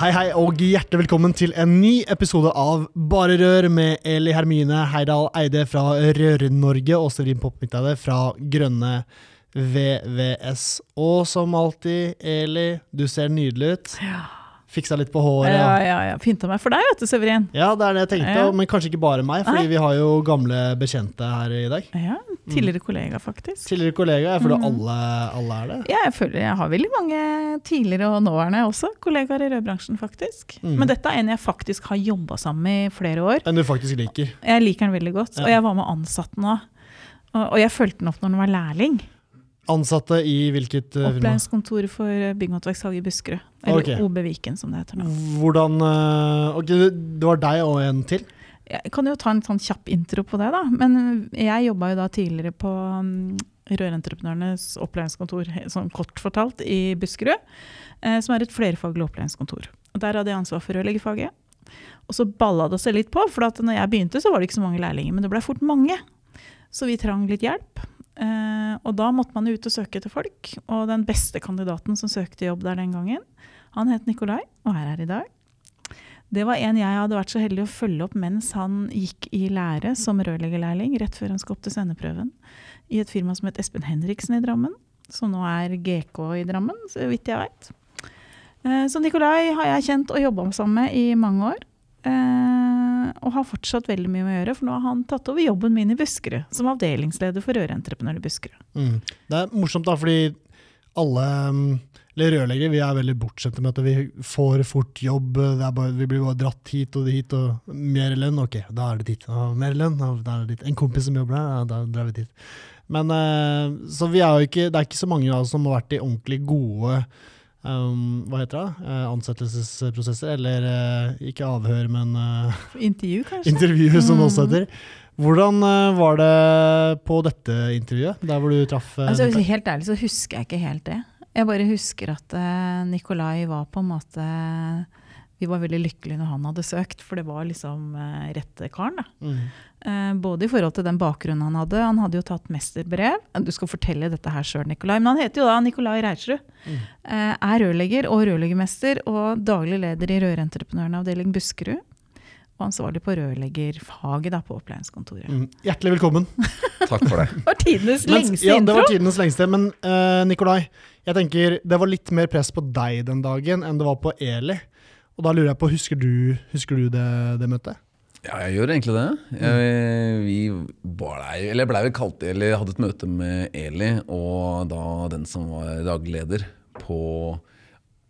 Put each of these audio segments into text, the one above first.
Hei, hei, og hjertelig velkommen til en ny episode av Bare Rør med Eli Hermine Heidal Eide fra Rør-Norge og Severin Poppmidtade fra Grønne VVS. Og som alltid, Eli, du ser nydelig ut. Ja. Fiksa litt på håret. Ja, ja, ja. Pynta meg for deg, vet du, Severin. Ja, det er det jeg tenkte, Ja. men kanskje ikke bare meg, fordi Nei. vi har jo gamle bekjente her i dag. Ja, Tidligere kollega, faktisk. Tidligere kollega, jeg føler mm. alle, alle er det. Ja, jeg føler jeg har veldig mange tidligere og nåværende også, kollegaer i rødbransjen, faktisk. Mm. Men dette er en jeg faktisk har jobba sammen med i flere år. Enn du faktisk liker. Jeg liker den veldig godt, Ja. og jeg var med ansatt nå. Og jeg fulgte den opp når den var lærling. Ansatte i hvilket uh, firma? Opplæringskontoret for bygg- i Buskerud. Eller okay. OB Viken, som det heter nå. Hvordan uh, okay, det var deg og en til? Jeg kan jo ta en sånn kjapp intro på det, da. Men jeg jobba jo da tidligere på um, Rørentreprenørenes opplæringskontor, sånn kort fortalt, i Buskerud. Uh, som er et flerfaglig opplæringskontor. Der hadde jeg ansvar for rørleggerfaget. Og så balla det seg litt på, for at når jeg begynte, så var det ikke så mange lærlinger. Men det ble fort mange. Så vi trang litt hjelp. Eh, og da måtte man ut og søke etter folk. Og den beste kandidaten som søkte jobb der den gangen, han het Nikolai, og er her i dag. Det var en jeg hadde vært så heldig å følge opp mens han gikk i lære som rørleggerlærling, rett før han skulle opp til sendeprøven, i et firma som het Espen Henriksen i Drammen, som nå er GK i Drammen, så vidt jeg veit. Så Nikolai har jeg kjent og jobba sammen med i mange år. Eh, Og har fortsatt veldig mye med å gjøre, for nå har han tatt over jobben min i Buskerud, som avdelingsleder for Rørentreprenør i Buskerud. Mm. Det er morsomt, da, fordi alle um, eller rørleggere vi er veldig bortskjemte med at vi får fort jobb. Bare, vi blir bare dratt hit og dit, og mer lønn, ok, da er det dit. Og mer lønn, da er det dit. En kompis som jobber der, da drar vi dit. Men eh, så vi er jo ikke, det er ikke så mange av oss som har vært i ordentlig gode um, hva heter det? uh, ansettelsesprosesser, eller uh, ikke avhør, men uh, Intervju, kanskje? intervju, som det også Mm. heter. Hvordan var det på dette intervjuet, der hvor du traff Altså, helt ærlig så husker jeg ikke helt det. Jeg bare husker at Nikolai var på en måte Vi var veldig lykkelige når han hadde søkt, for det var liksom eh, rette karen. da. Mm. Eh, både i forhold til den bakgrunnen han hadde. Han hadde jo tatt mesterbrev. Du skal fortelle dette her sjøl, Nikolai. Men han heter jo da Nikolai Reitsrud. Mm. Eh, er rørlegger og rørleggermester og daglig leder i Rørentreprenørene avdeling Buskerud. Og ansvarlig på rørleggerfaget da, på opplæringskontoret. Mm. Hjertelig velkommen. Takk for det. Det var tidenes lengste lengste ja, det var tidenes lengste. Men uh, Nikolai, jeg tenker det var litt mer press på deg den dagen enn det var på Eli. Og da lurer jeg på, husker du, husker du det, det møtet? Ja, jeg gjør egentlig det. Jeg, vi blei, eller blei vel kalt eller hadde et møte med Eli og da den som var daglig leder på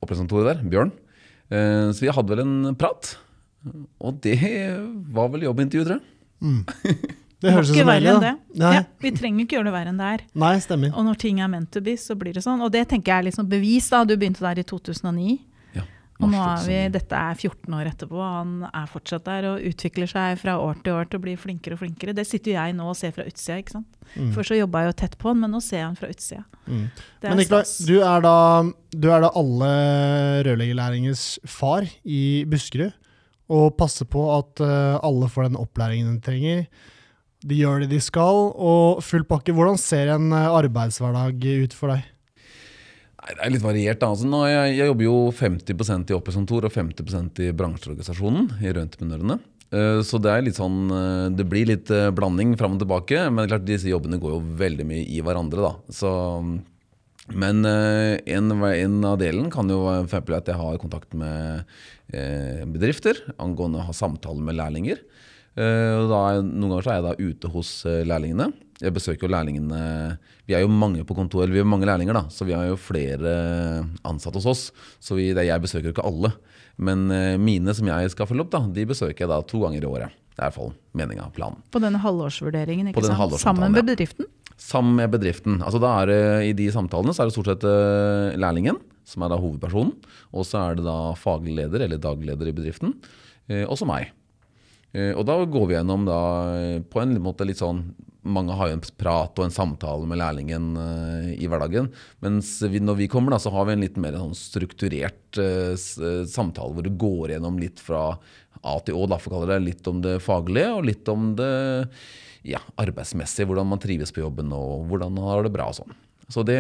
opplæringskontoret der, Bjørn. Eh, Så vi hadde vel en prat. Og det var vel jobbintervju, tror jeg. Det høres ut ikke som verre enn det. Ja, vi trenger ikke gjøre det verre enn det er. nei, stemmer. Og når ting er meant to be, så blir det sånn. Og det tenker jeg er liksom bevis. da. Du begynte der i 2009. Og nå er vi, dette er 14 år etterpå, og han er fortsatt der og utvikler seg fra år til år til å bli flinkere og flinkere. Det sitter jeg nå og ser fra utsida. ikke sant? Mm. Før så jobba jeg jo tett på han, men nå ser jeg han fra utsida. Mm. Men Nikolai, du er da, du er da alle rørleggerlærlingers far i Buskerud. Og passer på at eh, alle får den opplæringen de trenger. De gjør det de skal, og full pakke. Hvordan ser en eh, arbeidshverdag ut for deg? Nei, Det er litt variert. da. Altså, nå, jeg, jeg jobber jo 50% i opplæringskontor og 50% i bransjeorganisasjonen i Rørentreprenørene. Eh, Så det er litt sånn, eh, det blir litt eh, blanding fram og tilbake. Men klart disse jobbene går jo veldig mye i hverandre. da. Så, men en, en av delen kan jo være at jeg har kontakt med bedrifter angående å ha samtaler med lærlinger. Eh, og da noen ganger så er jeg da ute hos eh, lærlingene. Jeg besøker jo lærlingene Vi er jo mange på kontor, eller vi er mange lærlinger, da, så vi har jo flere ansatte hos oss. Så vi, det, jeg besøker jo ikke alle. Men eh, mine som jeg skal følge opp, da, de besøker jeg da to ganger i året. Det er i hvert fall meninga, planen. På den halvårsvurderingen, ikke sant? halvårssamtalen, Sammen med ja. bedriften. sammen med bedriften. Altså da er det, I de samtalene så er det stort sett eh, lærlingen som er da hovedpersonen. Og så er det da faglig leder eller daglig leder i bedriften. også Og så meg. Eh, Og da går vi gjennom da eh, på en måte litt sånn Mange har jo en prat og en samtale med lærlingen eh, i hverdagen. Mens vi, når vi kommer, da, så har vi en litt mer sånn strukturert uh, samtale hvor du går gjennom litt fra A til Å, da, for å kalle det. Litt om det faglige og litt om det ja, arbeidsmessige. Hvordan man trives på jobben og hvordan man har det bra og sånn. Så det,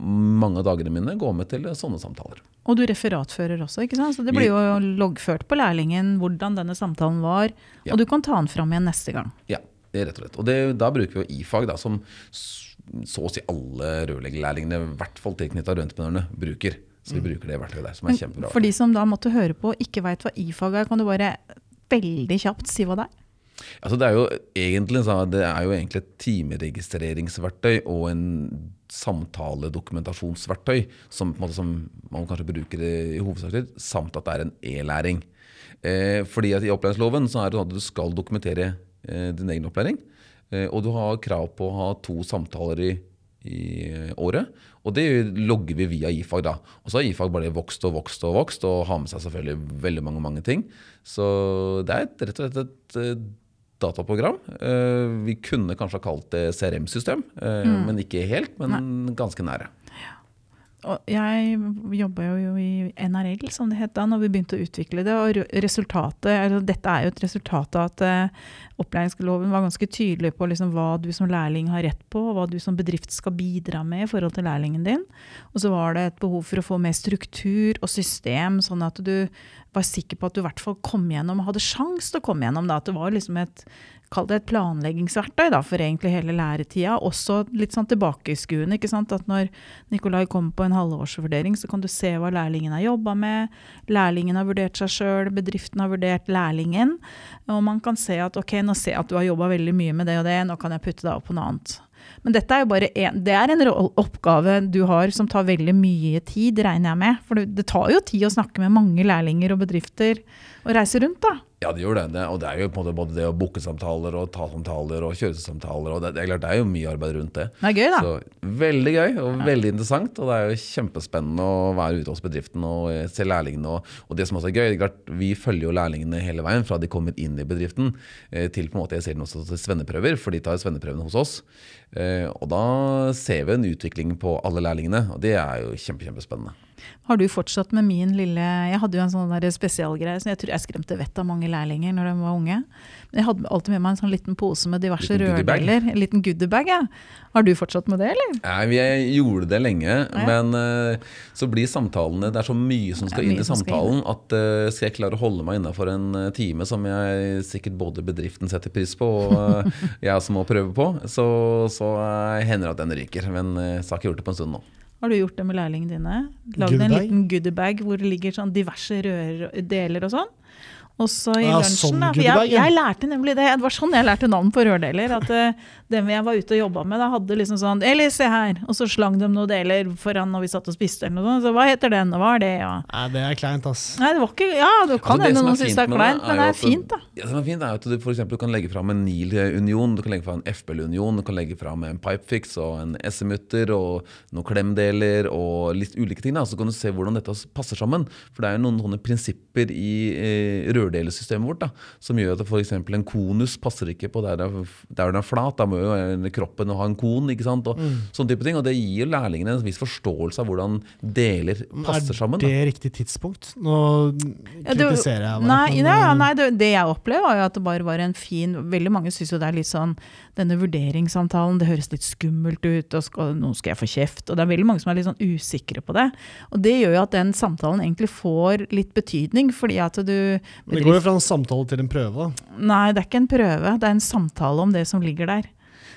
mange av dagene mine går med til sånne samtaler. Og du referatfører også, ikke sant? Så det blir jo loggført på lærlingen hvordan denne samtalen var, Ja. og du kan ta den fram igjen neste gang. Ja, det er rett og slett. Og det, da bruker vi jo IFAG, da, som så å si alle rørleggerlærlingene, i hvert fall tilknytta rørentreprenørene, bruker. Så vi bruker det verktøyet der, som er kjempebra. for de som da måtte høre på og ikke veit hva IFAG er, kan du bare veldig kjapt si hva det er? Altså, det, er jo egentlig, det er jo egentlig et timeregistreringsverktøy og en samtaledokumentasjonsverktøy som, måte, som man kanskje bruker i hovedsak samt at det er en e-læring. Eh, fordi at I opplæringsloven så er det sånn at du skal dokumentere eh, din egen opplæring. Eh, og du har krav på å ha to samtaler i, i eh, året. Og det logger vi via IFAG. da. Og så har IFAG bare vokst og vokst og vokst og har med seg selvfølgelig veldig mange mange ting. Så det er et, rett og slett et dataprogram. Eh, vi kunne kanskje ha kalt det CRM-system, mm. men ikke helt, men ganske nære. Jeg jobba jo i NRL, som det het da, når vi begynte å utvikle det. Og resultatet, altså dette er jo et resultat av at uh, opplæringsloven var ganske tydelig på liksom hva du som lærling har rett på, og hva du som bedrift skal bidra med i forhold til lærlingen din. Og så var det et behov for å få mer struktur og system, sånn at du var sikker på at du i hvert fall kom gjennom hadde sjans til å komme gjennom. Da. At det var liksom et Kall det et planleggingsverktøy da, for egentlig hele læretida. Også litt sånn tilbakeskuende. ikke sant? At når Nikolai kommer på en halvårsvurdering, så kan du se hva lærlingen har jobba med. Lærlingen har vurdert seg sjøl, bedriften har vurdert lærlingen. Og man kan se at ok, nå ser jeg at du har jobba veldig mye med det og det, nå kan jeg putte deg opp på noe annet. Men dette er jo bare en, det er en oppgave du har som tar veldig mye tid, regner jeg med. For det, tar jo tid å snakke med mange lærlinger og bedrifter og reise rundt, da. Ja, det gjør det. Og det er jo på en måte både det å booke samtaler og ta samtaler og kjøre samtaler. Og det, det er klart det er jo mye arbeid rundt det. Det er gøy, da. Så veldig gøy og veldig interessant. Og det er jo kjempespennende å være ute hos bedriften og eh, se lærlingene. Og, og det som også er gøy, det er klart, vi følger jo lærlingene hele veien fra de kommer inn i bedriften eh, til på en måte jeg ser den også til svenneprøver, for de tar svenneprøvene hos oss. Eh, og da ser vi en utvikling på alle lærlingene, og det er jo kjempe, kjempespennende. Har du fortsatt med min lille Jeg hadde jo en sånn der spesialgreie som jeg tror jeg skremte vettet av mange lærlinger når de var unge. Men jeg hadde alltid med meg en sånn liten pose med diverse rørdeler. En liten goodiebag, ja. Har du fortsatt med det, eller? Nei, jeg gjorde det lenge, Ja. men uh, så blir samtalene Det er så mye som skal ja, inn i samtalen samtalen at uh, skal jeg klare å holde meg innafor en eh, time som jeg sikkert både bedriften setter pris på, og uh, jeg som må prøve på, så, så hender det at den ryker. Men uh, så har jeg ikke gjort det på en stund nå. Har du gjort det med lærlingene dine? Lagd en liten goodiebag hvor det ligger sånn diverse rørdeler og sånn? Og så i Ja, lunsjen, sånn da. Jeg, jeg lærte nemlig det. Det var sånn jeg lærte navn på rørdeler. At uh, dem jeg var ute og jobba med, da hadde liksom sånn Eller se her! Og så slang de noen deler foran når vi satt og spiste eller noe sånt. Så hva heter den, og hva er det, ja. Nei, det er kleint, ass. Nei, det var ikke Ja, det kan Altså, hende er noen syns det er kleint, men det er fint, da. Ja, det som er fint er at Du eksempel kan legge fram en NIL-union, du kan legge fram en FBL-union, du kan legge fram en pipefix og en SM-mutter og noen klemdeler og litt ulike ting. Da. Så kan du se hvordan dette passer sammen. For det er jo noen sånne prinsipper i eh, rørdelesystemet vårt da, som gjør at f.eks. en konus passer ikke på der, er- der den er flat. Da må jo ha kroppen ha en kon. ikke sant? Og sånne type ting. Og det gir jo lærlingene en viss forståelse av hvordan deler passer sammen. Er Da. det riktig tidspunkt? Nå kritiserer jeg bare. Nei, men, nei, ja, nei det, det jeg opplever, var jo at det bare var en fin Veldig mange syns jo det er litt sånn Denne vurderingssamtalen, det høres litt skummelt ut, og skal, nå skal jeg få kjeft. Og det er veldig mange som er litt sånn usikre på det. Og det gjør jo at den samtalen egentlig får litt betydning, fordi at du Men det går jo fra en samtale til en prøve. da. Nei, det er ikke en prøve, det er en samtale om det som ligger der.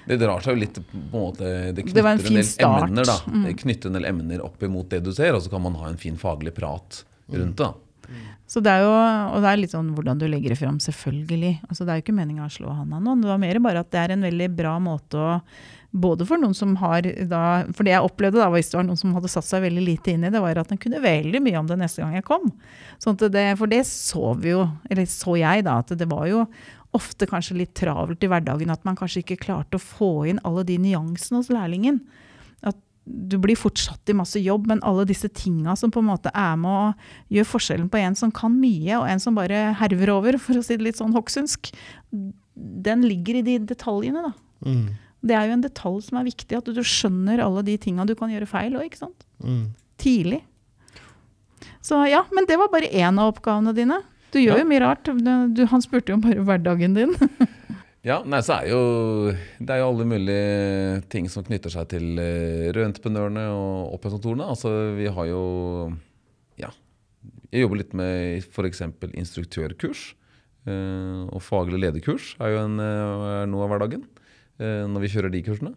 Det drar seg jo litt på en måte, Det Det en knytter en del start. emner da Mm. Det knytter en del emner opp imot det du ser, og så kan man ha en fin faglig prat rundt det. Mm. Så det er jo, og det er litt sånn hvordan du legger det fram, selvfølgelig. Altså, det er jo ikke meninga å slå han av noen. Det var mer bare at det er en veldig bra måte å både for noen som har da, For det jeg opplevde da, hvis det var noen som hadde satt seg veldig lite inn i det, var at en kunne veldig mye om det neste gang jeg kom. Sånn det, for det så vi jo, eller så jeg da, at det var jo ofte kanskje litt travelt i hverdagen at man kanskje ikke klarte å få inn alle de nyansene hos lærlingen. At du blir fortsatt i masse jobb, men alle disse tinga som på en måte er med og gjør forskjellen på en som kan mye, og en som bare herver over, for å si det litt sånn hoksunsk, den ligger i de detaljene, da. Mm. Det er jo en detalj som er viktig, at du skjønner alle de tinga du kan gjøre feil òg, ikke sant. Mm. Tidlig. Så ja, men det var bare én av oppgavene dine. Du gjør Ja. jo mye rart. Du, han spurte jo om bare hverdagen din. Ja, nei, så er jo Det er jo alle mulige ting som knytter seg til uh, rødentreprenørene og opplæringskontorene. Altså, vi har jo Ja. Jeg jobber litt med f.eks. instruktørkurs. eh, og faglig lederkurs er jo en, eh, er noe av hverdagen eh, når vi kjører de kursene.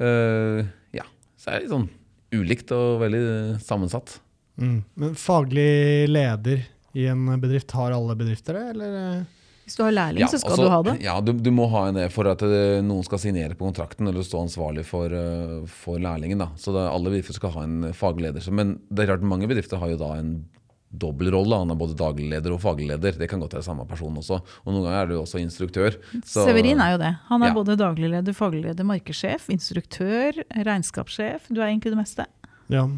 Eh, ja, så er det litt sånn ulikt og veldig sammensatt. Mm. Men faglig leder i en bedrift, har alle bedrifter det, eller? Hvis du har lærling, så skal altså, du ha det. Ja, du, du må ha en det for at eh, noen skal signere på kontrakten eller stå ansvarlig for, eh, for lærlingen. Da. Så det, alle bedrifter skal ha en fagleder. Men det er klart mange bedrifter har jo da en dobbeltrolle. Han er både daglig leder og faglig leder. Det kan godt være samme person også. Og noen ganger er du også instruktør. Så- Severin er jo det. Han er Ja. både daglig leder, faglig leder, markedssjef, instruktør, regnskapssjef. Du er egentlig det meste. Ja.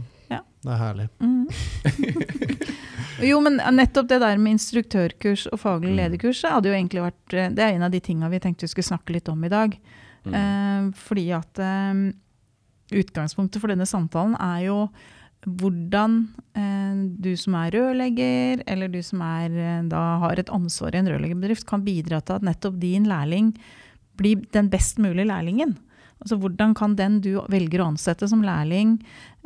Det er herlig. Jo, men nettopp det der med instruktørkurs og faglig Mm. lederkurs det hadde jo egentlig vært eh, Det er en av de tinga vi tenkte vi skulle snakke litt om i dag. Mm. Eh, fordi at eh, utgangspunktet for denne samtalen er jo hvordan eh, du som er rørlegger, eller du som er, eh, da har et ansvar i en rørleggerbedrift, kan bidra til at nettopp din lærling blir den best mulige lærlingen. Altså Hvordan kan den du velger å ansette som lærling,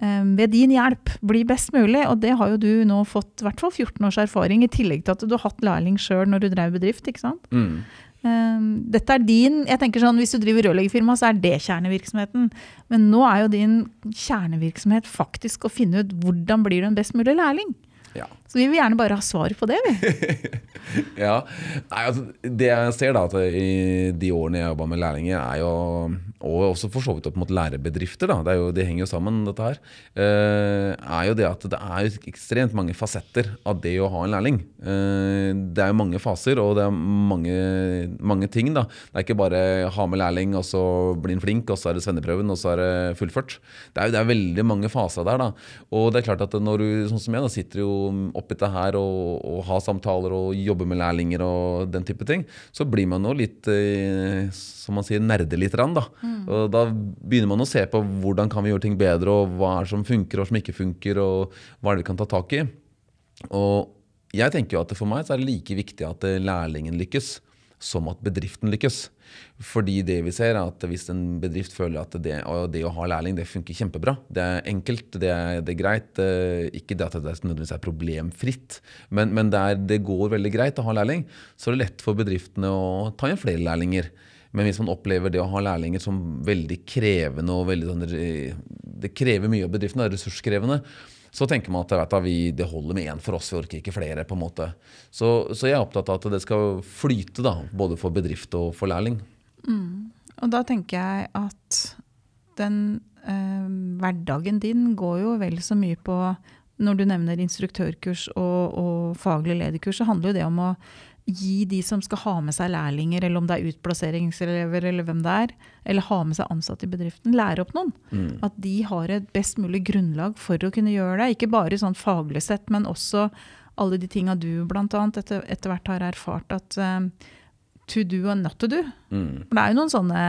eh, ved din hjelp bli best mulig? Og det har jo du nå fått i hvert fall 14 års erfaring, i tillegg til at du har hatt lærling sjøl når du drev bedrift. ikke sant? Mm. Um, dette er din, jeg tenker sånn, Hvis du driver rørleggerfirma, så er det kjernevirksomheten. Men nå er jo din kjernevirksomhet faktisk å finne ut hvordan blir du en best mulig lærling. Ja. Så vi vil gjerne bare ha svar på det, vi. Ja, Nei, altså, Det jeg ser da i de årene jeg jobba med lærlinger, er jo, og også for så vidt opp mot lærebedrifter, da, det, jo, det henger jo sammen, dette her, eh, er jo det at det er ekstremt mange fasetter av det å ha en lærling. Eh, det er jo mange faser, og det er mange, mange ting. da. Det er ikke bare ha med lærling, og så blir han flink, og så er det svenneprøven, og så er det fullført. Det er, jo- det er veldig mange faser der. da. Og det er klart at når du, sånn som jeg, da, sitter jo oppi det her og, og ha samtaler og jobbe med lærlinger og den type ting, så blir man jo litt, eh, som man sier, nerde litt. Da. Og da begynner man å se på hvordan kan vi gjøre ting bedre, og hva er det som funker og som ikke funker, og hva er det vi kan ta tak i. Og jeg tenker jo at for meg så er det like viktig at eh, lærlingen lykkes som at bedriften lykkes. Fordi det vi ser er at hvis en bedrift føler at det, det å ha lærling det funker kjempebra, det er enkelt, det er, det er greit, eh, ikke det at det nødvendigvis er problemfritt, men, men det, er, det går veldig greit å ha lærling, så er det lett for bedriftene å ta inn flere lærlinger. Men hvis man opplever det å ha lærlinger som veldig krevende og veldig sånn, eh, Det krever mye av bedriften, det er ressurskrevende. Så tenker man at du, vi, det holder med én for oss, vi orker ikke flere. på en måte. Så, så jeg er opptatt av at det skal flyte, da, både for bedrift og for lærling. Og da tenker jeg at den eh, hverdagen din går jo vel så mye på Når du nevner instruktørkurs og, og faglig lederkurs, så handler jo det om å gi de som skal ha med seg lærlinger, eller om det er utplasseringselever, eller hvem det er, eller ha med seg ansatte i bedriften, lære opp noen. Mm. At de har et best mulig grunnlag for å kunne gjøre det. Ikke bare sånn faglig sett, men også alle de tinga du bl.a. Etter, etter hvert har erfart at uh, to do and not to do. Mm. For det er jo noen sånne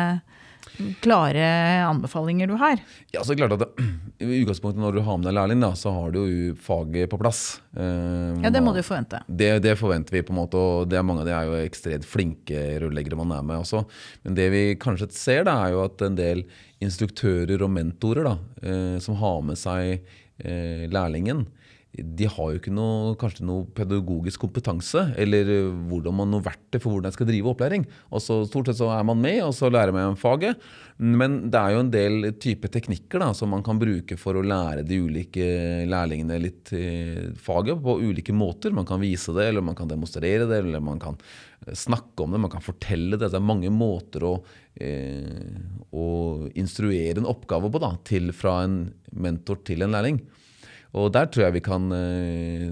klare anbefalinger du har. Ja, så klart at det, I utgangspunktet når du har med deg lærling, da, så har du jo faget på plass. Eh, Ja, det må du forvente. Det, det forventer vi, på en måte, og det er mange av de er jo ekstremt flinke rørleggere man er med også. Men det vi kanskje ser, da, er jo at en del instruktører og mentorer da, eh, som har med seg eh, lærlingen, de har jo ikke noe, kanskje noe pedagogisk kompetanse, eller eh, hvordan man noe verktøy for hvordan jeg skal drive opplæring. Og så Stort sett så er man med, og så lærer man faget. Men det er jo en del type teknikker da, som man kan bruke for å lære de ulike lærlingene litt eh, faget på ulike måter. Man kan vise det, eller man kan demonstrere det, eller man kan eh, snakke om det, man kan fortelle det. Det er mange måter å, eh, å instruere en oppgave på, da, til, fra en mentor til en lærling. Og der tror jeg vi kan eh,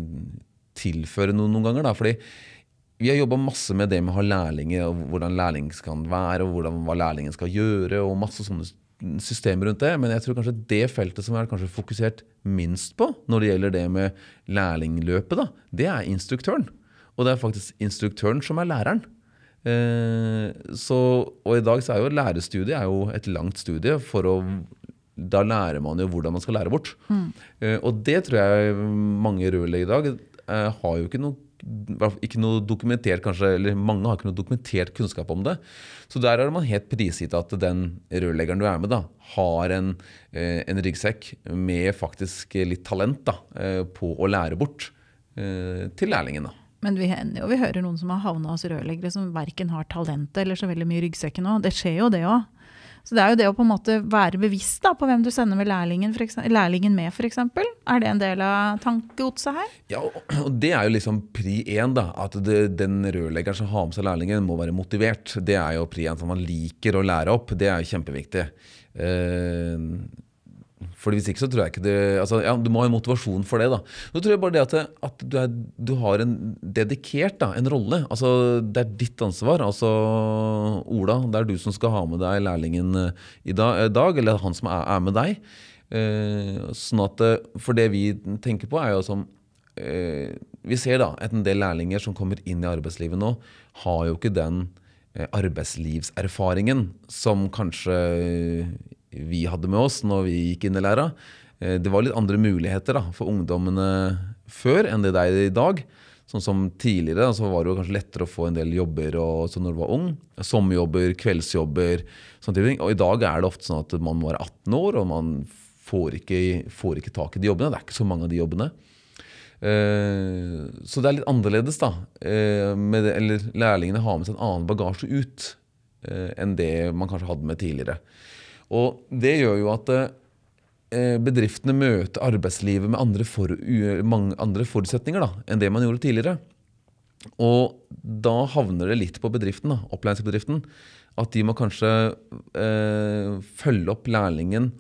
tilføre noe noen ganger. Da, fordi vi har jobba masse med det med å ha lærlinger, og hvordan lærling skal være, og hvordan, hva lærlingen skal gjøre, og masse sånne systemer rundt det. Men jeg tror kanskje det feltet som er kanskje fokusert minst på når det gjelder det med lærlingløpet, da, det er instruktøren. Og det er faktisk instruktøren som er læreren. Eh, så, og i dag så er jo lærerstudiet er et langt studie for å da lærer man jo hvordan man skal lære bort. Mm. Eh, og det tror jeg mange rørleggere i dag eh, har jo ikke noe ikke noe dokumentert kanskje, eller Mange har ikke noe dokumentert kunnskap om det. Så der er man helt prisgitt at den rørleggeren du er med, da, har en, eh, en ryggsekk med faktisk litt talent da, på å lære bort til lærlingen. da. Men vi jo vi hører noen som har havna hos rørleggere som verken har talentet eller så veldig mye ryggsekken òg. Det skjer jo, det òg. Så det er jo det å på en måte være bevisst da, på hvem du sender med lærlingen, eksempel, lærlingen med, f.eks. Er det en del av tankegodset her? Ja, og det er jo liksom pri én, da. At det, den rørleggeren som har med seg lærlingen, må være motivert. Det er jo pri én, som man liker å lære opp. Det er jo kjempeviktig. Eh, fordi Hvis ikke så tror jeg ikke det altså, ja, Du må ha en motivasjon for det. da. Så tror jeg bare det at, at du, er, du, har en dedikert da, en rolle. altså Det er ditt ansvar. altså Ola, det er du som skal ha med deg lærlingen eh, i dag, dag eller han som er, er med deg. Eh, sånn at, eh, For det vi tenker på, er jo som eh, Vi ser da at en del lærlinger som kommer inn i arbeidslivet nå, har jo ikke den eh, arbeidslivserfaringen som kanskje vi hadde med oss når vi gikk inn i læra. Eh, det var litt andre muligheter da, for ungdommene før enn det det er i dag. Sånn som Tidligere så var det kanskje lettere å få en del jobber og, så når du var ung. Sommerjobber, kveldsjobber. sånne ting. Og I dag er det ofte sånn at man må være 18 år, og man får ikke, får ikke tak i de jobbene. Det er ikke så mange av de jobbene. Uh, så det er litt annerledes, da. Det, eller lærlingene har med seg en annen bagasje ut enn det man kanskje hadde med tidligere. Og det gjør jo at eh, bedriftene møter arbeidslivet med andre, for, mange andre forutsetninger da, enn det man gjorde tidligere. Og da havner det litt på bedriften, da, opplæringsbedriften, at de må kanskje eh, følge opp lærlingen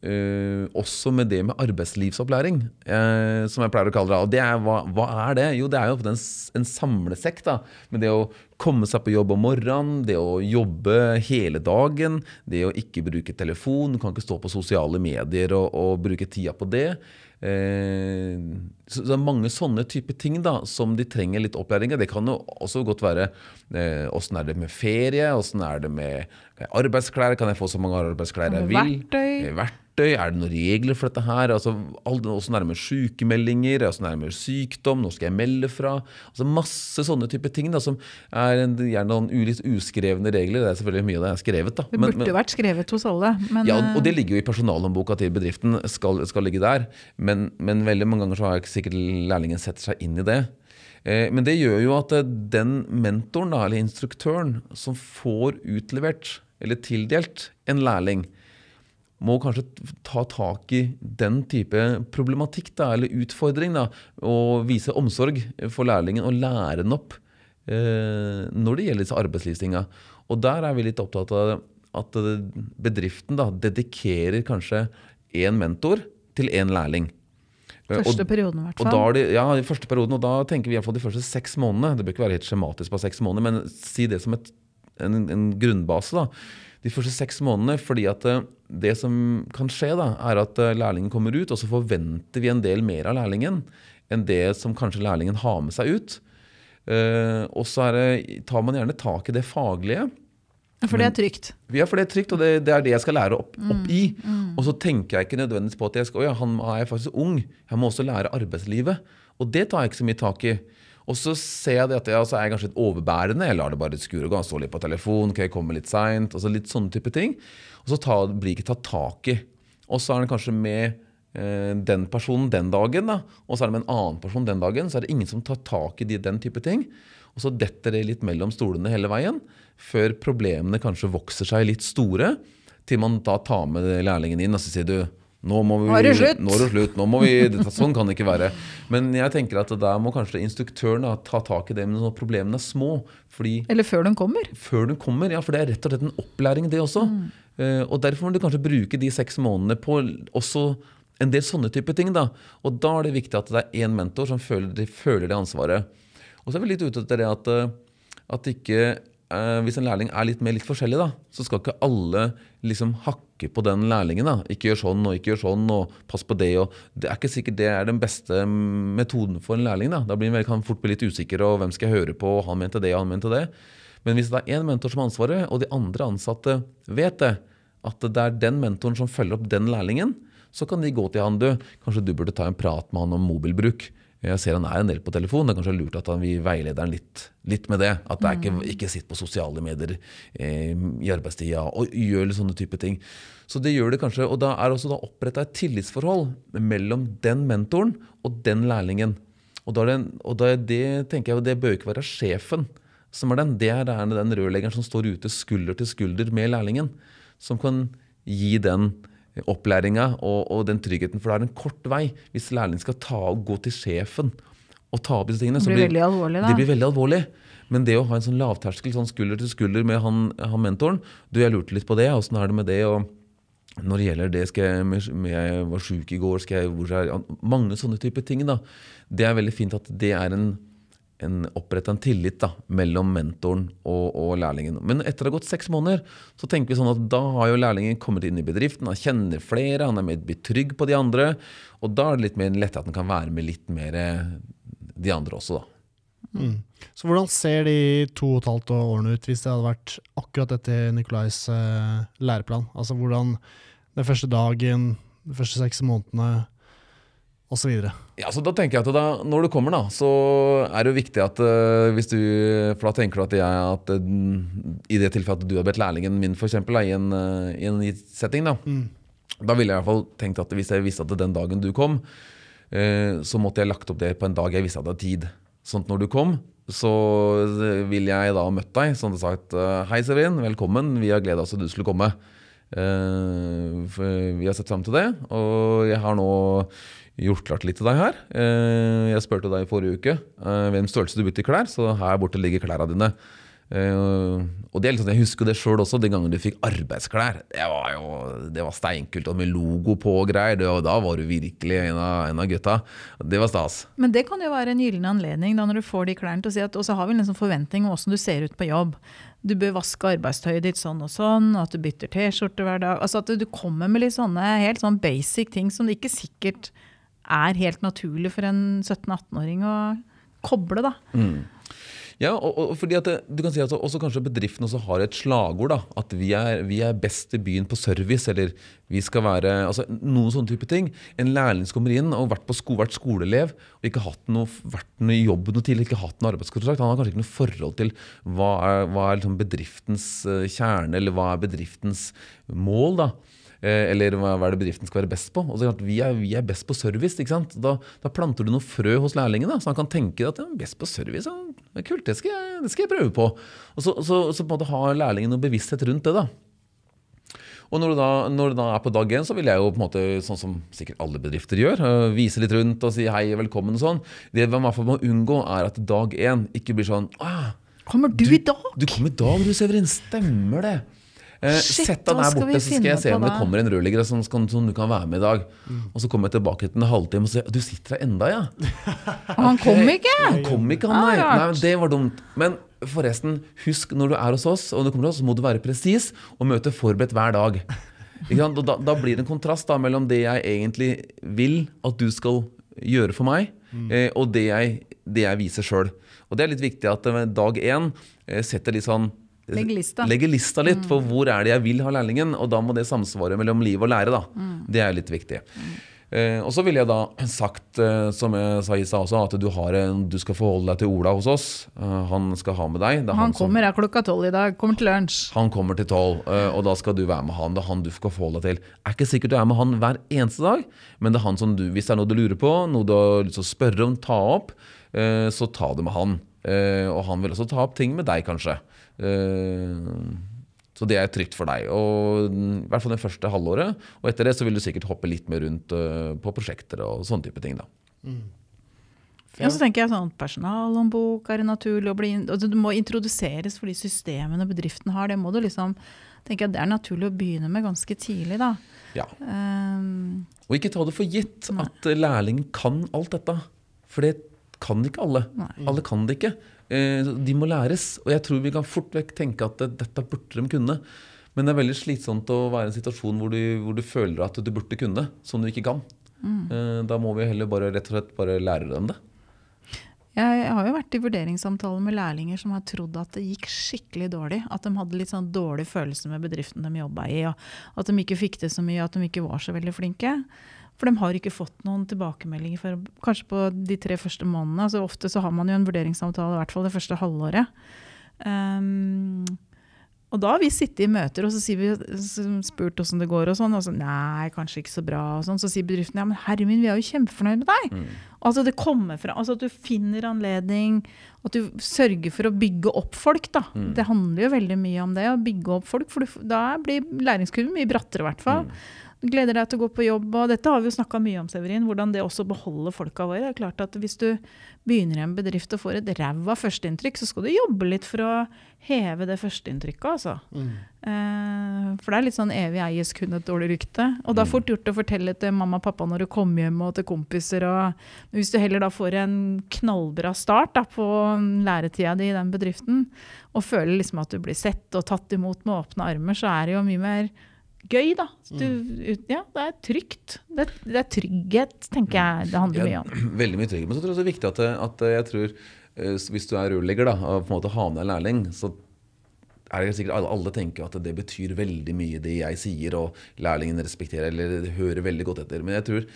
Uh, også med det med arbeidslivsopplæring, uh, som jeg pleier å kalle det. Og det er, hva, hva, er det? Jo, det er jo en, en samlesekk. da, Med det å komme seg på jobb om morgenen, det å jobbe hele dagen, det å ikke bruke telefon, du kan ikke stå på sosiale medier og, og bruke tida på det. Eh, så det er mange sånne type ting da, som de trenger litt opplæring i. Det kan jo også godt være åssen er det med ferie, åssen er det med arbeidsklær. Kan jeg få så mange arbeidsklær jeg vil? Verktøy. verktøy verktøy? Er det noen regler for dette her? Altså, er det med sykemeldinger? Åssen er det med sykdom? Når skal jeg melde fra? Altså Masse sånne type ting da, som er en, gjerne noen ulitt uskrevne regler. Det er selvfølgelig mye av det er skrevet. da. Det burde jo vært skrevet hos alle. Men, ja, og det ligger jo i personalhåndboka til bedriften. Skal, skal ligge der. Men, men, veldig mange ganger så har ikke sikkert lærlingen setter seg inn i det. Eh, men det gjør jo at eh, den mentoren, da, eller instruktøren, som får utlevert eller tildelt en lærling, må kanskje ta tak i den type problematikk da, eller utfordring. Da, og vise omsorg for lærlingen og lære den opp eh, når det gjelder disse arbeidslivstinga. Og der er vi litt opptatt av at bedriften da, dedikerer kanskje én mentor til én lærling. Første perioden, i hvert fall. De, ja, første perioden, og da tenker vi iallfall de første seks månedene. Det bør ikke være helt skjematisk på seks måneder, men si det som et, en, en grunnbase. da de første seks månedene. fordi at eh, det som kan skje, da, er at eh, lærlingen kommer ut, og så forventer vi en del mer av lærlingen enn det som kanskje lærlingen har med seg ut. Uh, og så tar man gjerne tak i det faglige. For det er trygt? Ja, for det er trygt, og det, det er det jeg skal lære opp, opp i. Mm, mm. Og så tenker jeg ikke nødvendigvis på at jeg skal, ja, han er faktisk ung, jeg må også lære arbeidslivet. Og det tar jeg ikke så mye tak i. Og så ser jeg at jeg, altså, er kanskje litt overbærende. Jeg lar det bare skure og gå. Stå litt på telefon, okay, komme litt seint. Altså litt sånne type ting. Og så ta, blir ikke tatt tak i. Og så er det kanskje med eh, den personen den dagen, da. og så er det med en annen person den dagen. Så er det ingen som tar tak i de, den type ting. Og så detter det litt mellom stolene hele veien, før problemene kanskje vokser seg litt store. Til man da tar med lærlingen inn og så sier du nå må vi, nå er det slutt! Nå er det slutt. Nå må vi, sånn kan det ikke være. Men jeg tenker at der må kanskje instruktøren da, ta tak i det når problemene er små. Fordi, Eller før de kommer. Før de kommer, ja, For det er rett og slett en opplæring, det også. Mm. Uh, og Derfor må du kanskje bruke de seks månedene på også en del sånne type ting. da. Og da er det viktig at det er én mentor som føler, de føler det ansvaret. Og så er vi litt ute etter det at, eh, at ikke eh, Hvis en lærling er litt mer litt forskjellig, da, så skal ikke alle liksom hakke på den lærlingen. da. Ikke gjør sånn og ikke gjør sånn, og pass på det. og Det er ikke sikkert det er den beste metoden for en lærling. Da Da blir han fort bli litt usikker, og hvem skal jeg høre på? og Han mente det, og han mente det. Men hvis det er én mentor som har ansvaret, og de andre ansatte vet det, at det er den mentoren som følger opp den lærlingen, så kan de gå til han. Du, kanskje du burde ta en prat med han om mobilbruk. Jeg ser han er en del på telefon. Det er kanskje lurt at han vil veilede han litt, litt, med det. At det er ikke, ikke sitt på sosiale medier eh, i arbeidstida og gjør litt sånne type ting. Så det gjør det kanskje, og da er også da oppretta et tillitsforhold mellom den mentoren og den lærlingen. Og, da det, og da det tenker jeg, det bør ikke være sjefen som er den. Det er den rørleggeren som står ute skulder til skulder med lærlingen. Som kan gi den opplæringa og, og, den tryggheten. For det er en kort vei hvis lærlingen skal ta og gå til sjefen og ta opp disse tingene. Det blir, veldig alvorlig, da. Det blir veldig alvorlig. Men det å ha en sånn lavterskel sånn skulder til skulder med han, han mentoren Du, jeg lurte litt på det. Åssen er det med det? og når det gjelder det, skal jeg, med, jeg var sjuk i går skal jeg, hvor er, Mange sånne typer ting. da. Det er veldig fint at det er en en, opprette en tillit da, mellom mentoren og, og, lærlingen. Men etter å ha gått seks måneder, så tenker vi sånn at da har jo lærlingen kommet inn i bedriften, han kjenner flere, han er mer trygg på de andre. Og da er det litt mer lettere at han kan være med litt mer eh, de andre også, da. Mm. Så hvordan ser de to og et halvt årene ut hvis det hadde vært akkurat etter Nikolais eh, læreplan? Altså hvordan den første dagen, de første seks månedene osv. Ja, så da tenker jeg at da, Når du kommer, da, så er det jo viktig at uh, hvis du For da tenker du at, jeg, at uh, i det tilfellet at du har bedt lærlingen min for eksempel, da, i, en, uh, i en setting, da, mm. da ville jeg i hvert fall tenkt at hvis jeg visste at den dagen du kom, så måtte jeg lagt opp det på en dag jeg visste at det hadde tid. Sånn at når du kom, så ville jeg da møtt deg sånn at sagt Hei, Severin, velkommen. Vi har gleda oss til du skulle komme. vi har sett fram til det, og jeg har nå gjort klart litt til deg her. Eh, jeg spurte deg i forrige uke eh, hvem størrelse du bytter klær, så her borte ligger klærne dine. Uh, og det er litt sånn, Jeg husker det sjøl også, den gangen du fikk arbeidsklær. Det var jo det var steinkult, og med logo på og greier. Og da var du virkelig en av, en av, gutta. Det var stas. Men det kan jo være en gyllen anledning da når du får de klærne til å si at Og så har vi en liksom forventning om åssen du ser ut på jobb. Du bør vaske arbeidstøyet ditt sånn og sånn, og at du bytter T-skjorte hver dag. Altså At du kommer med litt sånne helt sånn basic ting som det ikke sikkert er helt naturlig for en 17-18-åring å koble. da. Mm. Ja, og, og, fordi at det, du kan si at også Kanskje bedriften også har et slagord. da, At vi er, vi er, best i byen på service. Eller vi skal være altså Noen sånne type ting. En lærling som kommer inn og vært, på sko, vært skoleelev og ikke hatt noe, vært noe jobb noe tidligere, ikke hatt noe arbeidskontrakt. Han har kanskje ikke noe forhold til hva er, hva er liksom bedriftens eh, kjerne, eller hva er bedriftens mål. da. Eh, eller hva er det bedriften skal være best på? Og så vi, er, vi er best på service. ikke sant? Da, da planter du noe frø hos lærlingen, da, så han kan tenke at ja, best på service, det er kult, det skal, jeg, det skal jeg prøve på. Og så, så, så på en måte har lærlingen noe bevissthet rundt det. da. Og når du, da, når du da er på dag én, så vil jeg jo på en måte, sånn som sikkert alle bedrifter gjør, uh, vise litt rundt og si hei, velkommen og sånn. Det man i hvert fall må unngå, er at dag én ikke blir sånn ah, Kommer du, du, i dag? Du kommer i dag, du, Severin. Stemmer det. Eh, Sett deg der borte, så skal jeg se om det kommer en rørlegger som, som, du kan være med i dag. Mm. Og så kommer jeg tilbake etter en halvtime og sier du sitter her enda, ja. han kom ikke? Han kom ikke, han, nei. nei. Det var dumt. Men forresten, husk når du er hos oss, og du kommer til oss, så må du være presis og møte forberedt hver dag. Da, da, blir det en kontrast da, mellom det jeg egentlig vil at du skal gjøre for meg, mm. eh, og det jeg, det jeg viser sjøl. Og det er litt viktig at eh, dag én eh, setter litt sånn Legge lista. Legge lista litt, for hvor er det jeg vil ha lærlingen? Og da må det samsvare mellom liv og lære. da. Mm. Det er litt viktig. Mm. Eh, og så ville jeg da sagt, eh, som jeg sa i stad også, at du, en, du, skal forholde deg til Ola hos oss. Eh, han skal ha med deg. Han, han, kommer her klokka tolv i dag. Kommer til lunsj. Han kommer til tolv, eh, og da skal du være med han. Det er han du skal forholde deg til. Er ikke sikkert du er med han hver eneste dag, men det er han som du, hvis det er noe du lurer på, noe du har lyst til å spørre om, ta opp, eh, så ta det med han. Eh, og han vil også ta opp ting med deg, kanskje. Eh, så det er trygt for deg. Og, I hvert fall det første halvåret. Og etter det så vil du sikkert hoppe litt mer rundt uh, på prosjekter og sånne type ting. da. Mm. Ja, så tenker jeg sånn Personalhåndbok er naturlig å bli altså, Du må introduseres for de systemene bedriften har. Det må du liksom tenker jeg det er naturlig å begynne med ganske tidlig. da. Ja. Um, og ikke ta det for gitt at lærlingen kan alt dette. For det kan ikke alle. Nei. Alle kan det ikke. Eh, De må læres. Og jeg tror vi kan fort vekk tenke at eh, dette burde de kunne. Men det er veldig slitsomt å være i en situasjon hvor du, hvor du føler at du burde kunne, som du ikke kan. Mm. Da må vi heller bare rett og slett bare lære dem det. Jeg har jo vært i vurderingssamtaler med lærlinger som har trodd at det gikk skikkelig dårlig. At de hadde litt sånn dårlig følelse med bedriften de jobba i. At de ikke fikk til så mye, at de ikke var så veldig flinke. For de har ikke fått noen tilbakemeldinger for, kanskje på de tre første månedene. Altså ofte så har man jo en vurderingssamtale i hvert fall det første halvåret. Um, og da har vi sittet i møter og så sier vi, spurt hvordan det går, og sånn, og så nei, kanskje ikke så bra. og sånn, Så sier bedriften ja, men herre min, vi er jo kjempefornøyd med deg. Altså det kommer fra, altså At du finner anledning, at du sørger for å bygge opp folk. da. Det handler jo veldig mye om det, å bygge opp folk. For da blir læringskurven mye brattere, i hvert fall. Du gleder deg til å gå på jobb. og Dette har vi jo snakka mye om, Severin. Hvordan det også beholder folka våre. Det er klart at Hvis du begynner i en bedrift og får et ræva førsteinntrykk, så skal du jobbe litt for å heve det førsteinntrykket. Altså. Eh, for det er litt sånn evig eies kun et dårlig rykte. Og det er fort gjort å fortelle til mamma og pappa når du kommer hjem og til kompiser. Og hvis du heller da får en knallbra start da, på læretida di i den bedriften, og føler liksom at du blir sett og tatt imot med åpne armer, så er det jo mye mer gøy, da. Du, ja, det er trygt. Det, det er trygghet, tenker jeg det handler mye Ja, om. veldig mye trygghet. Men så tror jeg det er viktig at, at jeg tror eh, hvis du er rørlegger da, og på en måte har med deg lærling, så er det sikkert alle, alle tenker at det betyr veldig mye det jeg sier, og lærlingen respekterer eller hører veldig godt etter. Men jeg tror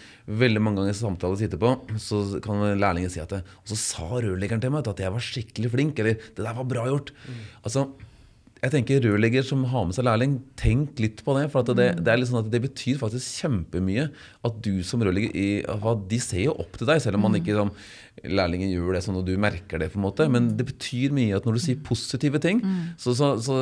veldig mange ganger i samtaler sitter på, så kan lærlingen si at det, Og så sa rørleggeren til meg at jeg var skikkelig flink, eller det der var bra gjort. Altså, jeg tenker rørlegger som har med seg lærling, tenk litt på det. For at det, det er litt sånn at det betyr faktisk kjempemye at du som rørlegger i, De ser jo opp til deg, selv om man ikke som lærlingen gjør det sånn og du merker det. på en måte Men det betyr mye at når du sier positive ting, så, så, så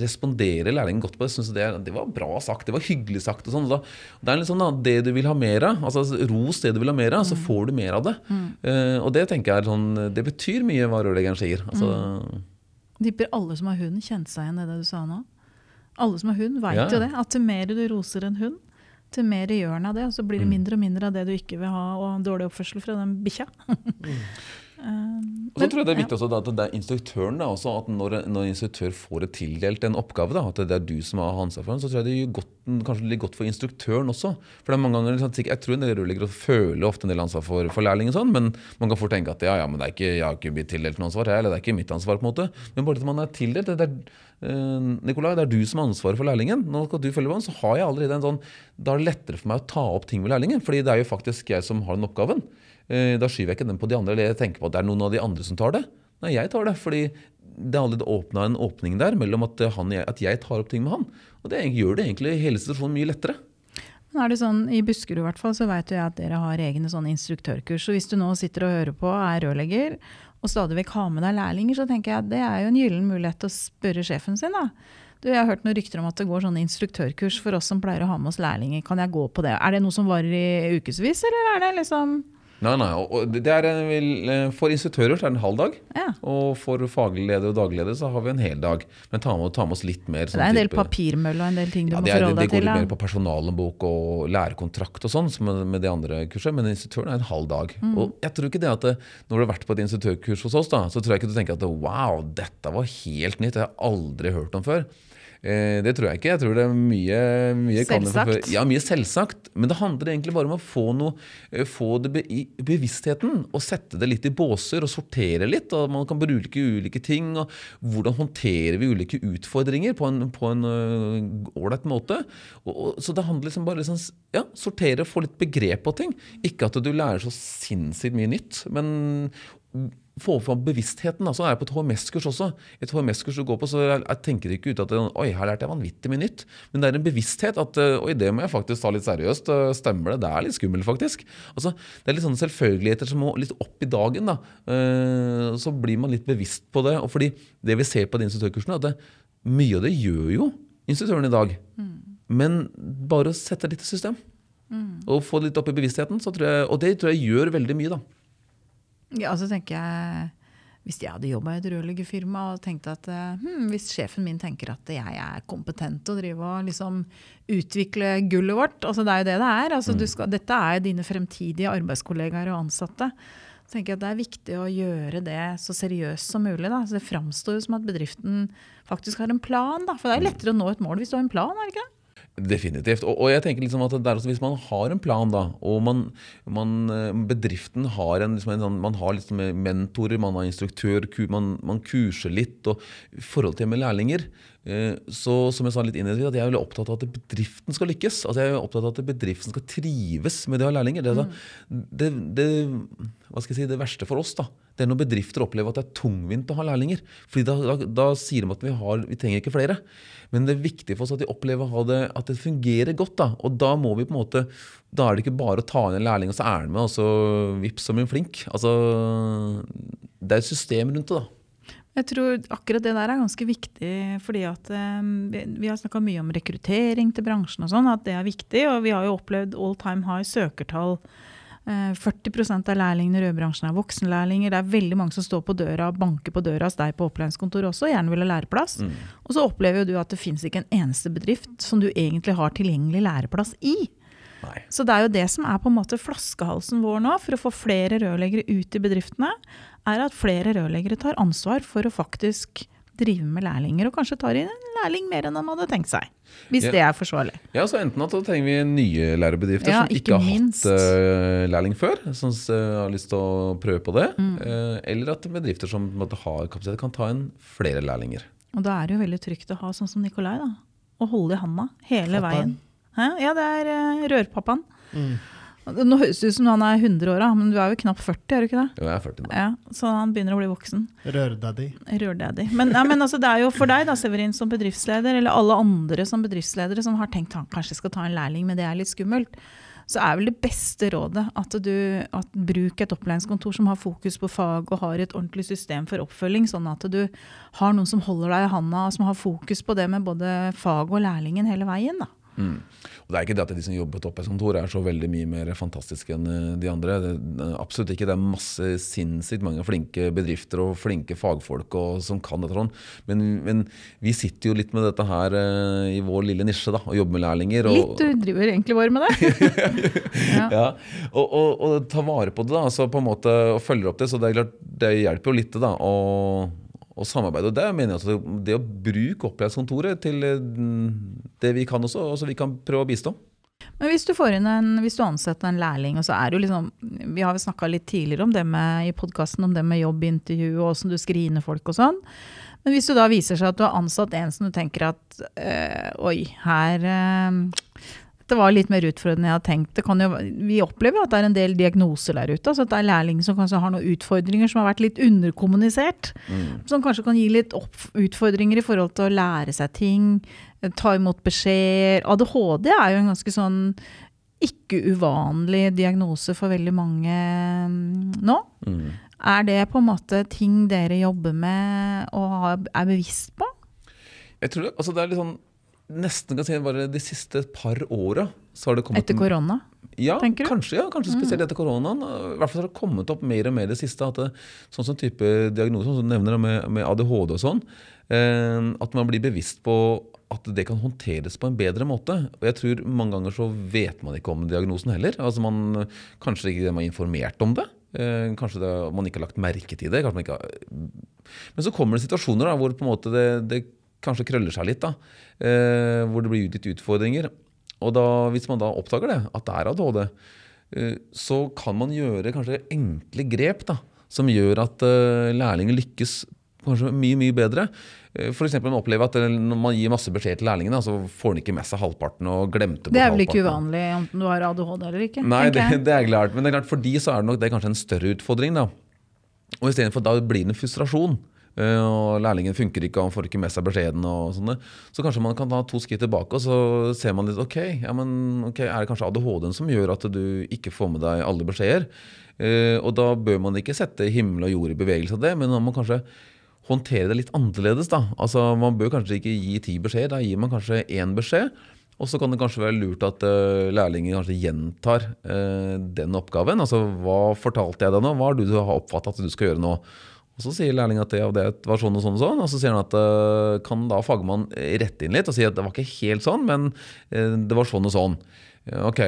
responderer lærlingen godt på det. Synes det, det var bra sagt, det var hyggelig sagt. og sånn. Da, det er litt sånn da, det du vil ha mer av, altså ros det du vil ha mer av, så får du mer av det. Eh, og det tenker jeg er sånn, det betyr mye hva rørleggeren sier. altså Tipper alle som har hund, kjente seg igjen i det du sa nå. Alle som har hund, veit Ja. jo det. At til mer du roser en hund, til mer gjør den av det. Og så blir det mindre og mindre av det du ikke vil ha, og dårlig oppførsel fra den bikkja. Um, Og så tror jeg det er ja. viktig også da, at det er instruktøren da, også, at når, når instruktør får et tildelt en oppgave, da, at det er du som har ansvar for den, så tror jeg det gjør godt, kanskje det blir godt for instruktøren også. For det er mange ganger, Jeg tror en del rørleggere føler ofte en del ansvar for, for lærlingen, sånn, men man kan fort tenke at ja, ja, men det er ikke, jeg har ikke blitt tildelt noe ansvar, her, eller det er ikke mitt ansvar. på en måte. Men bare at man er tildelt det, det er, eh, Nikolai, det er du som har ansvaret for lærlingen. Nå skal du følge med, så har jeg allerede en sånn Da er det lettere for meg å ta opp ting med lærlingen, fordi det er jo faktisk jeg som har den oppgaven. Eh, Da skyver jeg ikke den på de andre, eller jeg tenker på at det er noen av de andre som tar det. Nei, jeg tar det, fordi det har allerede åpna en åpning der mellom at, eh, han, at jeg tar opp ting med han. Og det gjør det egentlig hele situasjonen mye lettere. Men er det sånn, I Buskerud i hvert fall, så vet jeg at dere har egne sånne instruktørkurs. Så hvis du nå sitter og hører på, er rørlegger, og stadig vekk har med deg lærlinger, så tenker jeg at det er jo en gyllen mulighet til å spørre sjefen sin. da. Du, Jeg har hørt noen rykter om at det går sånne instruktørkurs for oss som pleier å ha med oss lærlinger. Kan jeg gå på det? Er det noe som varer i ukevis, eller er det liksom Nei, nei, og det er en, eh, For instruktører så er det en halv dag. Ja. Og for faglig leder og daglig leder så har vi en hel dag. Men ta med, ta med oss litt mer. Det sånn er en del papirmølle og en del ting du Ja, må forholde deg til. det går litt mer på personalbok og lærekontrakt og sånn, som med- det andre kurset, men instruktøren er en halv dag. Mm. Og jeg tror ikke det at det, Når du har vært på et instruktørkurs hos oss, da, så tror jeg ikke du tenker at wow, dette var helt nytt, det har jeg aldri hørt om før. Eh, det tror jeg ikke. Jeg tror det er mye, mye Selvsagt. Ja, mye selvsagt. Men det handler egentlig bare om å få, noe, eh, få det be, i bevisstheten og sette det litt i båser og sortere litt. og Man kan bruke ulike ting. og Hvordan håndterer vi ulike utfordringer på en på en, ålreit uh, måte. Og, og, så det handler liksom bare liksom, ja, sortere, og få litt begrep på ting. Ikke at du lærer så sinnssykt mye nytt, men få fram bevisstheten. Altså, jeg er på et HMS-kurs også. Et HMS-kurs du går på, så jeg, jeg tenker ikke ut at oi, her lærte jeg vanvittig mye nytt. Men det er en bevissthet at oi, det må jeg faktisk ta litt seriøst. øh, Stemmer det? Det er litt skummelt, faktisk. Altså, det er litt sånne selvfølgeligheter som må litt opp i dagen. da. Eh, Så blir man litt bevisst på det. Og fordi det vi ser på de instruktørkursene, at det, mye av det gjør jo instruktøren i dag. Men bare å sette det litt i system. Og få det litt opp i bevisstheten. Så tror jeg, og det tror jeg gjør veldig mye, da. Ja, så tenker jeg Hvis jeg hadde jobba i et rørleggerfirma og tenkte at eh, hm, hvis sjefen min tenker at jeg er kompetent til å drive og liksom utvikle gullet vårt altså Det er jo det det er. Altså, du skal, dette er jo dine fremtidige arbeidskollegaer og ansatte. Så tenker jeg at Det er viktig å gjøre det så seriøst som mulig. Da. Så Det framstår jo som at bedriften faktisk har en plan. Da. For det er lettere å nå et mål hvis du har en plan. er det ikke det? Definitivt. Og, og, jeg tenker liksom at også Hvis man har en plan, da, og man, man, eh, bedriften har en, liksom en sånn, man har liksom mentorer, man har instruktør, man, man kurser litt. og I forhold til med lærlinger, så som jeg sa litt innledningsvis, at jeg er opptatt av at bedriften skal lykkes. altså Jeg er opptatt av at bedriften skal trives med det å ha lærlinger. Det, mm. det, det, hva skal jeg si, det verste for oss da, det er når bedrifter opplever at det er tungvint å ha lærlinger. Fordi da, da, da sier de at vi, har, vi trenger ikke flere. Men det er viktig for oss at de opplever at det fungerer godt. da, Og da må vi på en måte, da er det ikke bare å ta inn en lærling, og så er han med, og så vips som en flink. Altså, Det er et system rundt det. da. Jeg tror akkurat det der er ganske viktig, fordi at um, vi, vi, har snakka mye om rekruttering til bransjen og sånn, at det er viktig. Og vi har jo opplevd all time high søkertall 40 eh, av lærlingene i rødbransjen er voksenlærlinger. Det er veldig mange som står på døra og banker på døra hos deg på opplæringskontoret også, gjerne vil ha læreplass. Mm. Og så opplever jo du at det fins ikke en eneste bedrift som du egentlig har tilgjengelig læreplass i. Nei. Så det er jo det som er på en måte flaskehalsen vår nå, for å få flere rørleggere ut i bedriftene, er at flere rørleggere tar ansvar for å faktisk drive med lærlinger, og kanskje tar inn en lærling mer enn de hadde tenkt seg. Hvis ja. det er forsvarlig. Ja, så Enten at da trenger vi nye lærebedrifter ja, som ikke, ikke har hatt uh, lærling før, som uh, har lyst til å prøve på det. Mm. Uh, eller at bedrifter som måtte ha kapasitet, kan ta inn flere lærlinger. Og da er det jo veldig trygt å ha sånn som Nikolai, da. Å holde i handa hele Fatt veien. Hæ? Ja, det er rørpappaen. Mm. Nå høres det ut som han er 100 år, men du er jo knapt 40, er du ikke det? Jo, jeg er 40 da. Ja, så han begynner å bli voksen. Rørdaddy. Rørdaddy. Men, ja, men altså, det er jo for deg, da, Severin, som bedriftsleder, eller alle andre som bedriftsledere som har tenkt han kanskje skal ta en lærling, men det er litt skummelt. Så er vel det beste rådet at du at bruk et opplæringskontor som har fokus på fag og har et ordentlig system for oppfølging, sånn at du har noen som holder deg i handa, som har fokus på det med både fag og lærlingen hele veien. da. Mm. Og det er ikke det at de som jobber på opplæringskontor er så veldig mye mer fantastiske enn eh, de andre. Det, absolutt ikke. Det er masse sinnssykt mange flinke bedrifter og flinke fagfolk og, som kan dette. Sånn. Men, men, vi sitter jo litt med dette her uh, i vår lille nisje da, og jobber med lærlinger. Og, litt, du driver egentlig bare med det. ja. ja. Og, og, og, ta vare på det da, altså på en måte, og følger opp det. Så det, er klart, det hjelper jo litt. da, og og samarbeide. Og der mener jeg at det å bruke opplæringskontoret til eh, det vi kan også, og så vi kan prøve å bistå. Men hvis du en, hvis du ansetter en lærling, og så er det jo liksom Vi har snakka litt tidligere om det med, i podkasten om det med jobbintervju og åssen du screener folk og sånn. Men hvis du da viser seg at du har ansatt en som du tenker at øh, oi, her øh, det var litt mer utfordrende enn jeg hadde tenkt. Jo, vi opplever at det er en del diagnoser der ute. altså at Det er lærlinger som kanskje har noen utfordringer som har vært litt underkommunisert. Mm. Som kanskje kan gi litt utfordringer i forhold til å lære seg ting, ta imot beskjeder. ADHD er jo en ganske sånn ikke uvanlig diagnose for veldig mange mm, nå. Mm. Er det på en måte ting dere jobber med og er bevisst på? Jeg tror det, altså det er litt sånn nesten kan si bare de siste par åra Etter korona? Ja, kanskje, ja, kanskje spesielt mm. etter koronaen. I hvert fall har det kommet opp mer og mer det siste. at det, Sånn som type diagnose som du nevner med, med ADHD og sånn. Eh, at man blir bevisst på at det kan håndteres på en bedre måte. Og jeg tror mange ganger så vet man ikke om diagnosen heller. Altså man, Kanskje ikke man er informert om det. Eh, kanskje det, man ikke har lagt merke til det. Har, men så kommer det situasjoner da, hvor det, det kanskje krøller seg litt. da, eh, Hvor det blir utgitt utfordringer. Og da, hvis man da oppdager det, at det er ADHD, eh, så kan man gjøre kanskje enkle grep da, som gjør at eh, lærlinger lykkes kanskje mye mye bedre. F.eks. man opplever at når man gir masse beskjed til lærlingene, så får de ikke med seg halvparten. og glemte Det er vel ikke uvanlig enten du har ADHD eller ikke? Nei, det, det, er klart. Men det er klart, for de så er det nok det kanskje en større utfordring. da. Og istedenfor da blir det en frustrasjon. Eh, og lærlingen funker ikke, og han får ikke med seg beskjeden. og sånne. Så kanskje man kan ta to skritt tilbake og så ser man litt ok, ja, men, okay er det kanskje ADHD-en som gjør at du ikke får med deg alle beskjeder. Uh, og da bør man ikke sette himmel og jord i bevegelse av det, men man må kanskje håndtere det litt annerledes. da. Altså Man bør kanskje ikke gi ti beskjeder, da gir man kanskje én beskjed. Og så kan det kanskje være lurt at uh, lærlingen kanskje gjentar uh, den oppgaven. Altså hva fortalte jeg deg nå, hva har du oppfatta at du skal gjøre nå? Og Så sier lærlingen at det, det, var sånn og sånn og sånn, og så sier han at uh, kan da fagmann rette inn litt og si at det var ikke helt sånn, men uh, det var sånn og sånn. Ok,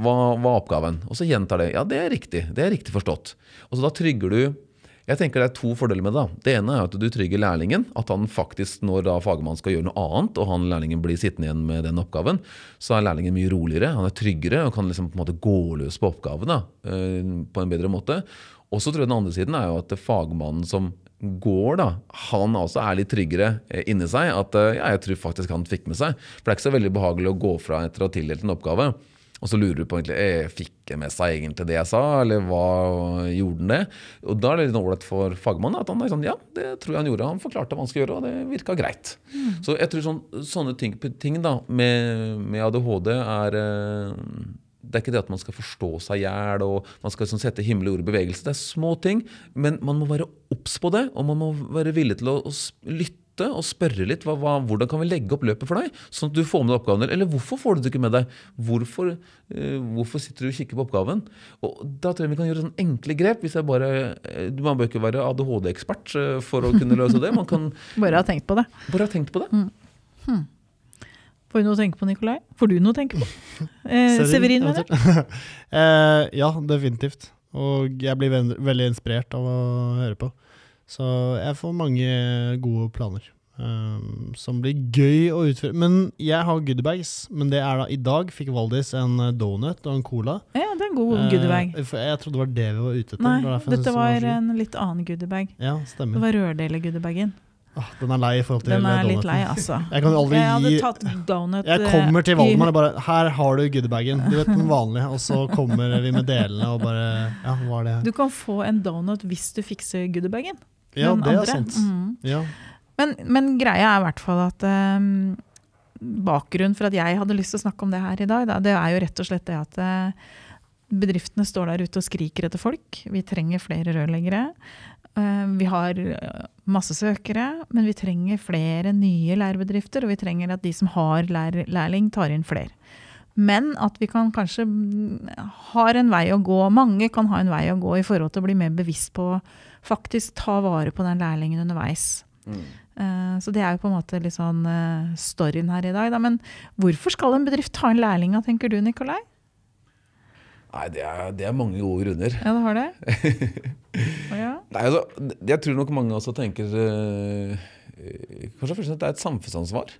hva er oppgaven? Og så gjentar det. Ja, det er riktig. Det er riktig forstått. Og så da trygger du Jeg tenker det er to fordeler med det. da. Det ene er at du trygger lærlingen. At han faktisk, når da fagmannen skal gjøre noe annet, og han lærlingen blir sittende igjen med den oppgaven, så er lærlingen mye roligere, han er tryggere og kan liksom på en måte gå løs på oppgaven da, eh, på en bedre måte. Og så tror jeg den andre siden er jo at fagmannen som går, da, han også er litt tryggere eh, inni seg. At eh, ja, jeg tror faktisk han fikk med seg. For det er ikke så veldig behagelig å gå fra etter å ha tildelt en oppgave. Og så lurer du på egentlig, jeg fikk med seg egentlig det jeg sa, eller hva gjorde han det? Og da er det litt ålreit for fagmannen at han er sånn, ja, det tror jeg han gjorde. Han forklarte hva han skulle gjøre, og det virka greit. Så jeg tror sånn, sånne ting, ting da, med, med ADHD er eh, det er ikke det at man skal forstå seg i hjel og man skal sånn sette himmel og jord i bevegelse. Det er små ting, men man må være obs på det, og man må være villig til å, å lytte og spørre litt. Hva, hva, hvordan kan vi legge opp løpet for deg, sånn at du får med deg oppgaven? Eller hvorfor får du det ikke med deg? Hvorfor, uh, hvorfor sitter du og kikker på oppgaven? Og Da tror jeg vi kan gjøre sånne enkle grep. hvis jeg bare, eh, Man bør ikke være ADHD-ekspert eh, for å kunne løse det. Man kan Bare ha tenkt på det. bare ha tenkt på det. Får du noe å tenke på, Nikolai? Får du noe å tenke på? Eh, Severin, mener jeg. eh, ja, definitivt. Og jeg blir veldig inspirert av å høre på. Så jeg får mange gode planer. Um, som blir gøy å utføre. Men jeg har goodiebags. Men det er da i dag fikk Valdis en eh, donut og en cola. Ja, det er en god goodiebag. Uh, for jeg trodde det var det vi var ute etter. Nei, dette var var en litt annen goodiebag. Ja, stemmer. Det var rørdeler-goodiebagen. Ah, den er lei i forhold til Den er litt donuten. lei, altså. Jeg kan aldri gi donut Jeg eh, kommer til i- Valdemar og bare 'Her har du goodiebagen'. Du vet den vanlige. Og så kommer vi med delene og bare Ja, hva er det her? Du kan få en donut hvis du fikser goodiebagen. Ja, Den det er andre. sant. Mm. Ja. Men, men greia er i hvert fall at um, bakgrunnen for at jeg hadde lyst til å snakke om det her i dag, da, det er jo rett og slett det at uh, bedriftene står der ute og skriker etter folk. Vi trenger flere rørleggere. Eh, vi har eh, masse søkere, men vi trenger flere nye lærebedrifter, og vi trenger at de som har lær lærling, tar inn flere. Men at vi kan kanskje mm, har en vei å gå, mange kan ha en vei å gå i forhold til å bli mer bevisst på å faktisk ta vare på den lærlingen underveis. Mm. Så det er jo på en måte litt sånn eh, storyen her i dag. Men hvorfor skal en bedrift ta inn lærlinger, tenker du Nikolai? Nei, det er, det er mange gode grunner. Ja, det har det? Ja. Nei, altså, jeg tror nok mange også tenker eh, Kanskje først og fremst at det er et samfunnsansvar.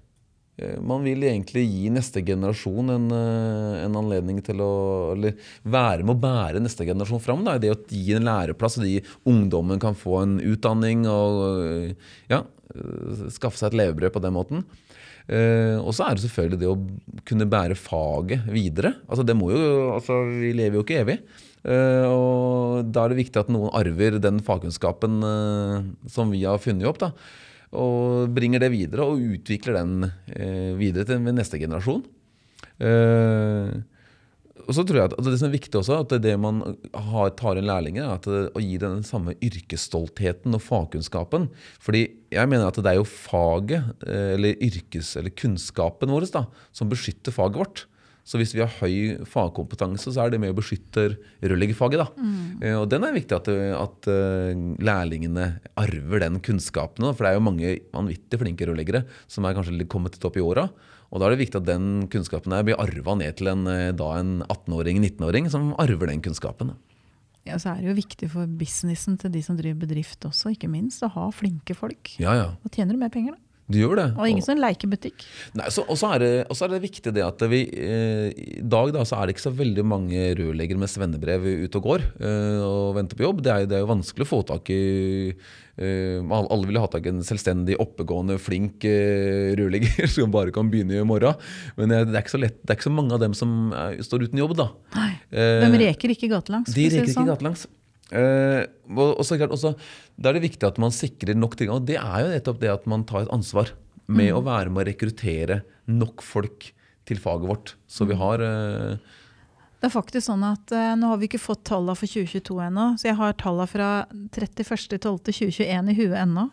Eh, Man vil egentlig gi neste generasjon en, en anledning til å Eller være med å bære neste generasjon fram. Da. Det å gi en læreplass, og de ungdommen kan få en utdanning og ja, skaffe seg et levebrød på den måten. Eh, og så er det selvfølgelig det å kunne bære faget videre. Altså det må jo, altså Vi lever jo ikke evig. Uh, og Da er det viktig at noen arver den fagkunnskapen uh, som vi har funnet opp. da, Og bringer det videre og utvikler den videre til neste generasjon. Eh, og så tror jeg at altså Det som er viktig også, at det man har, tar inn lærlinger, er at det, å gi den samme yrkesstoltheten og fagkunnskapen. Fordi jeg mener at det er jo faget, eh, eller yrkes- eller kunnskapen vår, da, som beskytter faget vårt. Så hvis vi har høy fagkompetanse, så er det med å beskytte rørleggerfaget. da. Eh, Og den er viktig at, at eh, lærlingene arver den kunnskapen. For det er jo mange vanvittig flinke rørleggere som er kanskje kommet litt opp i åra. Og da er det viktig at den kunnskapen der blir arva ned til en, eh, en 18-åring, 19-åring, som arver den kunnskapen. ja, så er det jo viktig for businessen til de som driver bedrift også, ikke minst, å ha flinke folk. Ja, ja. Da tjener du mer penger, da. Du gjør det. Og ingen som leker butikk. Nei, så, og så er, det- er det viktig det at vi eh, I dag da, så er det ikke så veldig mange rørleggere med svennebrev ute og går eh, og venter på jobb. Det er, det er jo vanskelig å få tak i eh, alle alle vil ha tak i en selvstendig, oppegående, flink eh, rørlegger som bare kan begynne i morgen. Men eh, det er ikke så lett, det er ikke så mange av dem som er, står uten jobb. da. Nei. Eh, De reker ikke gatelangs. de reker ikke sånn. gatelangs. Eh, og, og så klart, også, Da er det viktig at man sikrer nok tilgang. Og det er jo nettopp det at man tar et ansvar med Mm. å være med å rekruttere nok folk til faget vårt. Så Mm. vi har uh, Det er faktisk sånn at uh, Nå har vi ikke fått tallene for 2022 ennå, så jeg har tallene fra 31.12.2021 i huet ennå.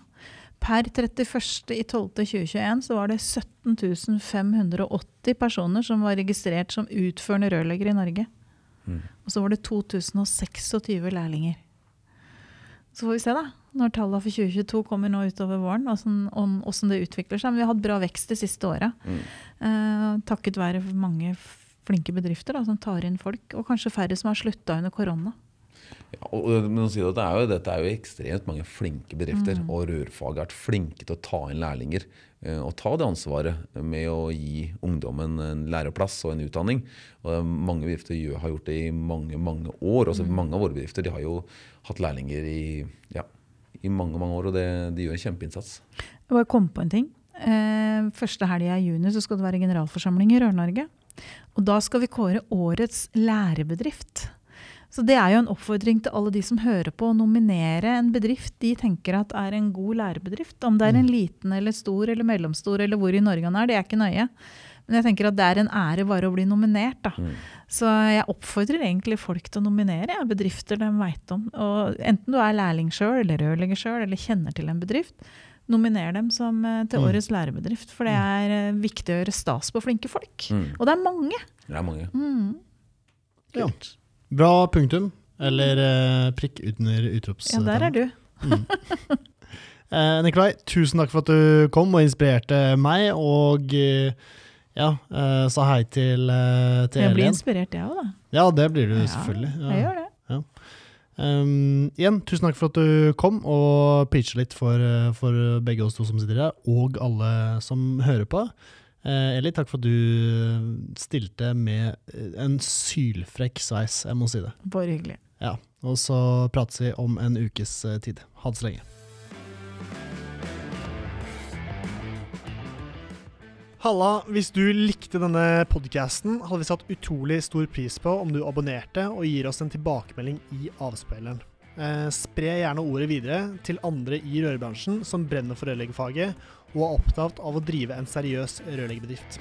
Per 31.12.2021 så var det 17 580 personer som var registrert som utførende rørleggere i Norge. Mm. Og så var det 2026 lærlinger. Så får vi se, da. Når tallene for 2022 kommer nå utover våren, åssen om- åssen det utvikler seg. Men vi har hatt bra vekst de siste åra. Mm. Eh, takket være mange flinke bedrifter da, som tar inn folk, og kanskje færre som har slutta under korona. Ja, og, og, men si det, det er jo, dette er jo ekstremt mange flinke bedrifter, Mm. og rørfaget har vært flinke til å ta inn lærlinger. Eh, Og ta det ansvaret med å gi ungdommen en læreplass og en utdanning. Og mange bedrifter har gjort det i mange mange år. Også Mm. Mange av våre bedrifter de har jo hatt lærlinger i, ja, i mange mange år, og det, de gjør en kjempeinnsats. Jeg bare kom på en ting. Eh, første helga i juni så skal det være generalforsamling i Rør-Norge. Og da skal vi kåre årets lærebedrift. Så det er jo en oppfordring til alle de som hører på, å nominere en bedrift de tenker at er en god lærebedrift. Om det er en liten eller stor eller mellomstor eller hvor i Norge han er, det er ikke nøye. Men jeg tenker at det er en ære bare å bli nominert. da. Mm. Så jeg oppfordrer egentlig folk til å nominere ja, bedrifter de vet om. Og enten du er lærling sjøl eller rørlegger sjøl eller kjenner til en bedrift, nominer dem som, eh, til Mm. årets lærebedrift. For det er eh, viktig å gjøre stas på flinke folk. Mm. Og det er mange. Det er mange. Mm. Ja. Bra punktum. Eller eh, prikk under utropstegnet. Ja, der er du. Mm. Eh, Nikolai, tusen takk for at du kom og inspirerte meg, og eh, ja, eh, sa hei til, eh, til Jeg blir Elin. inspirert, jeg òg, da. Ja, det blir du Ja, selvfølgelig. Ja. Jeg gjør det. Um, igjen, tusen takk for at du kom og pitcha litt for, eh, for begge oss to som sitter her, og alle som hører på. Eh, Eli, takk for at du stilte med eh, en sylfrekk sveis, jeg må si det. Bare hyggelig. Ja, Og så prates vi om en ukes eh, tid. Ha det så lenge. Halla, hvis du likte denne podcasten, hadde vi satt utrolig stor pris på om du abonnerte og gir oss en tilbakemelding i avspilleren. Eh, spre gjerne ordet videre til andre i rørbransjen som brenner for rørleggerfaget og er opptatt av å drive en seriøs rørleggerbedrift.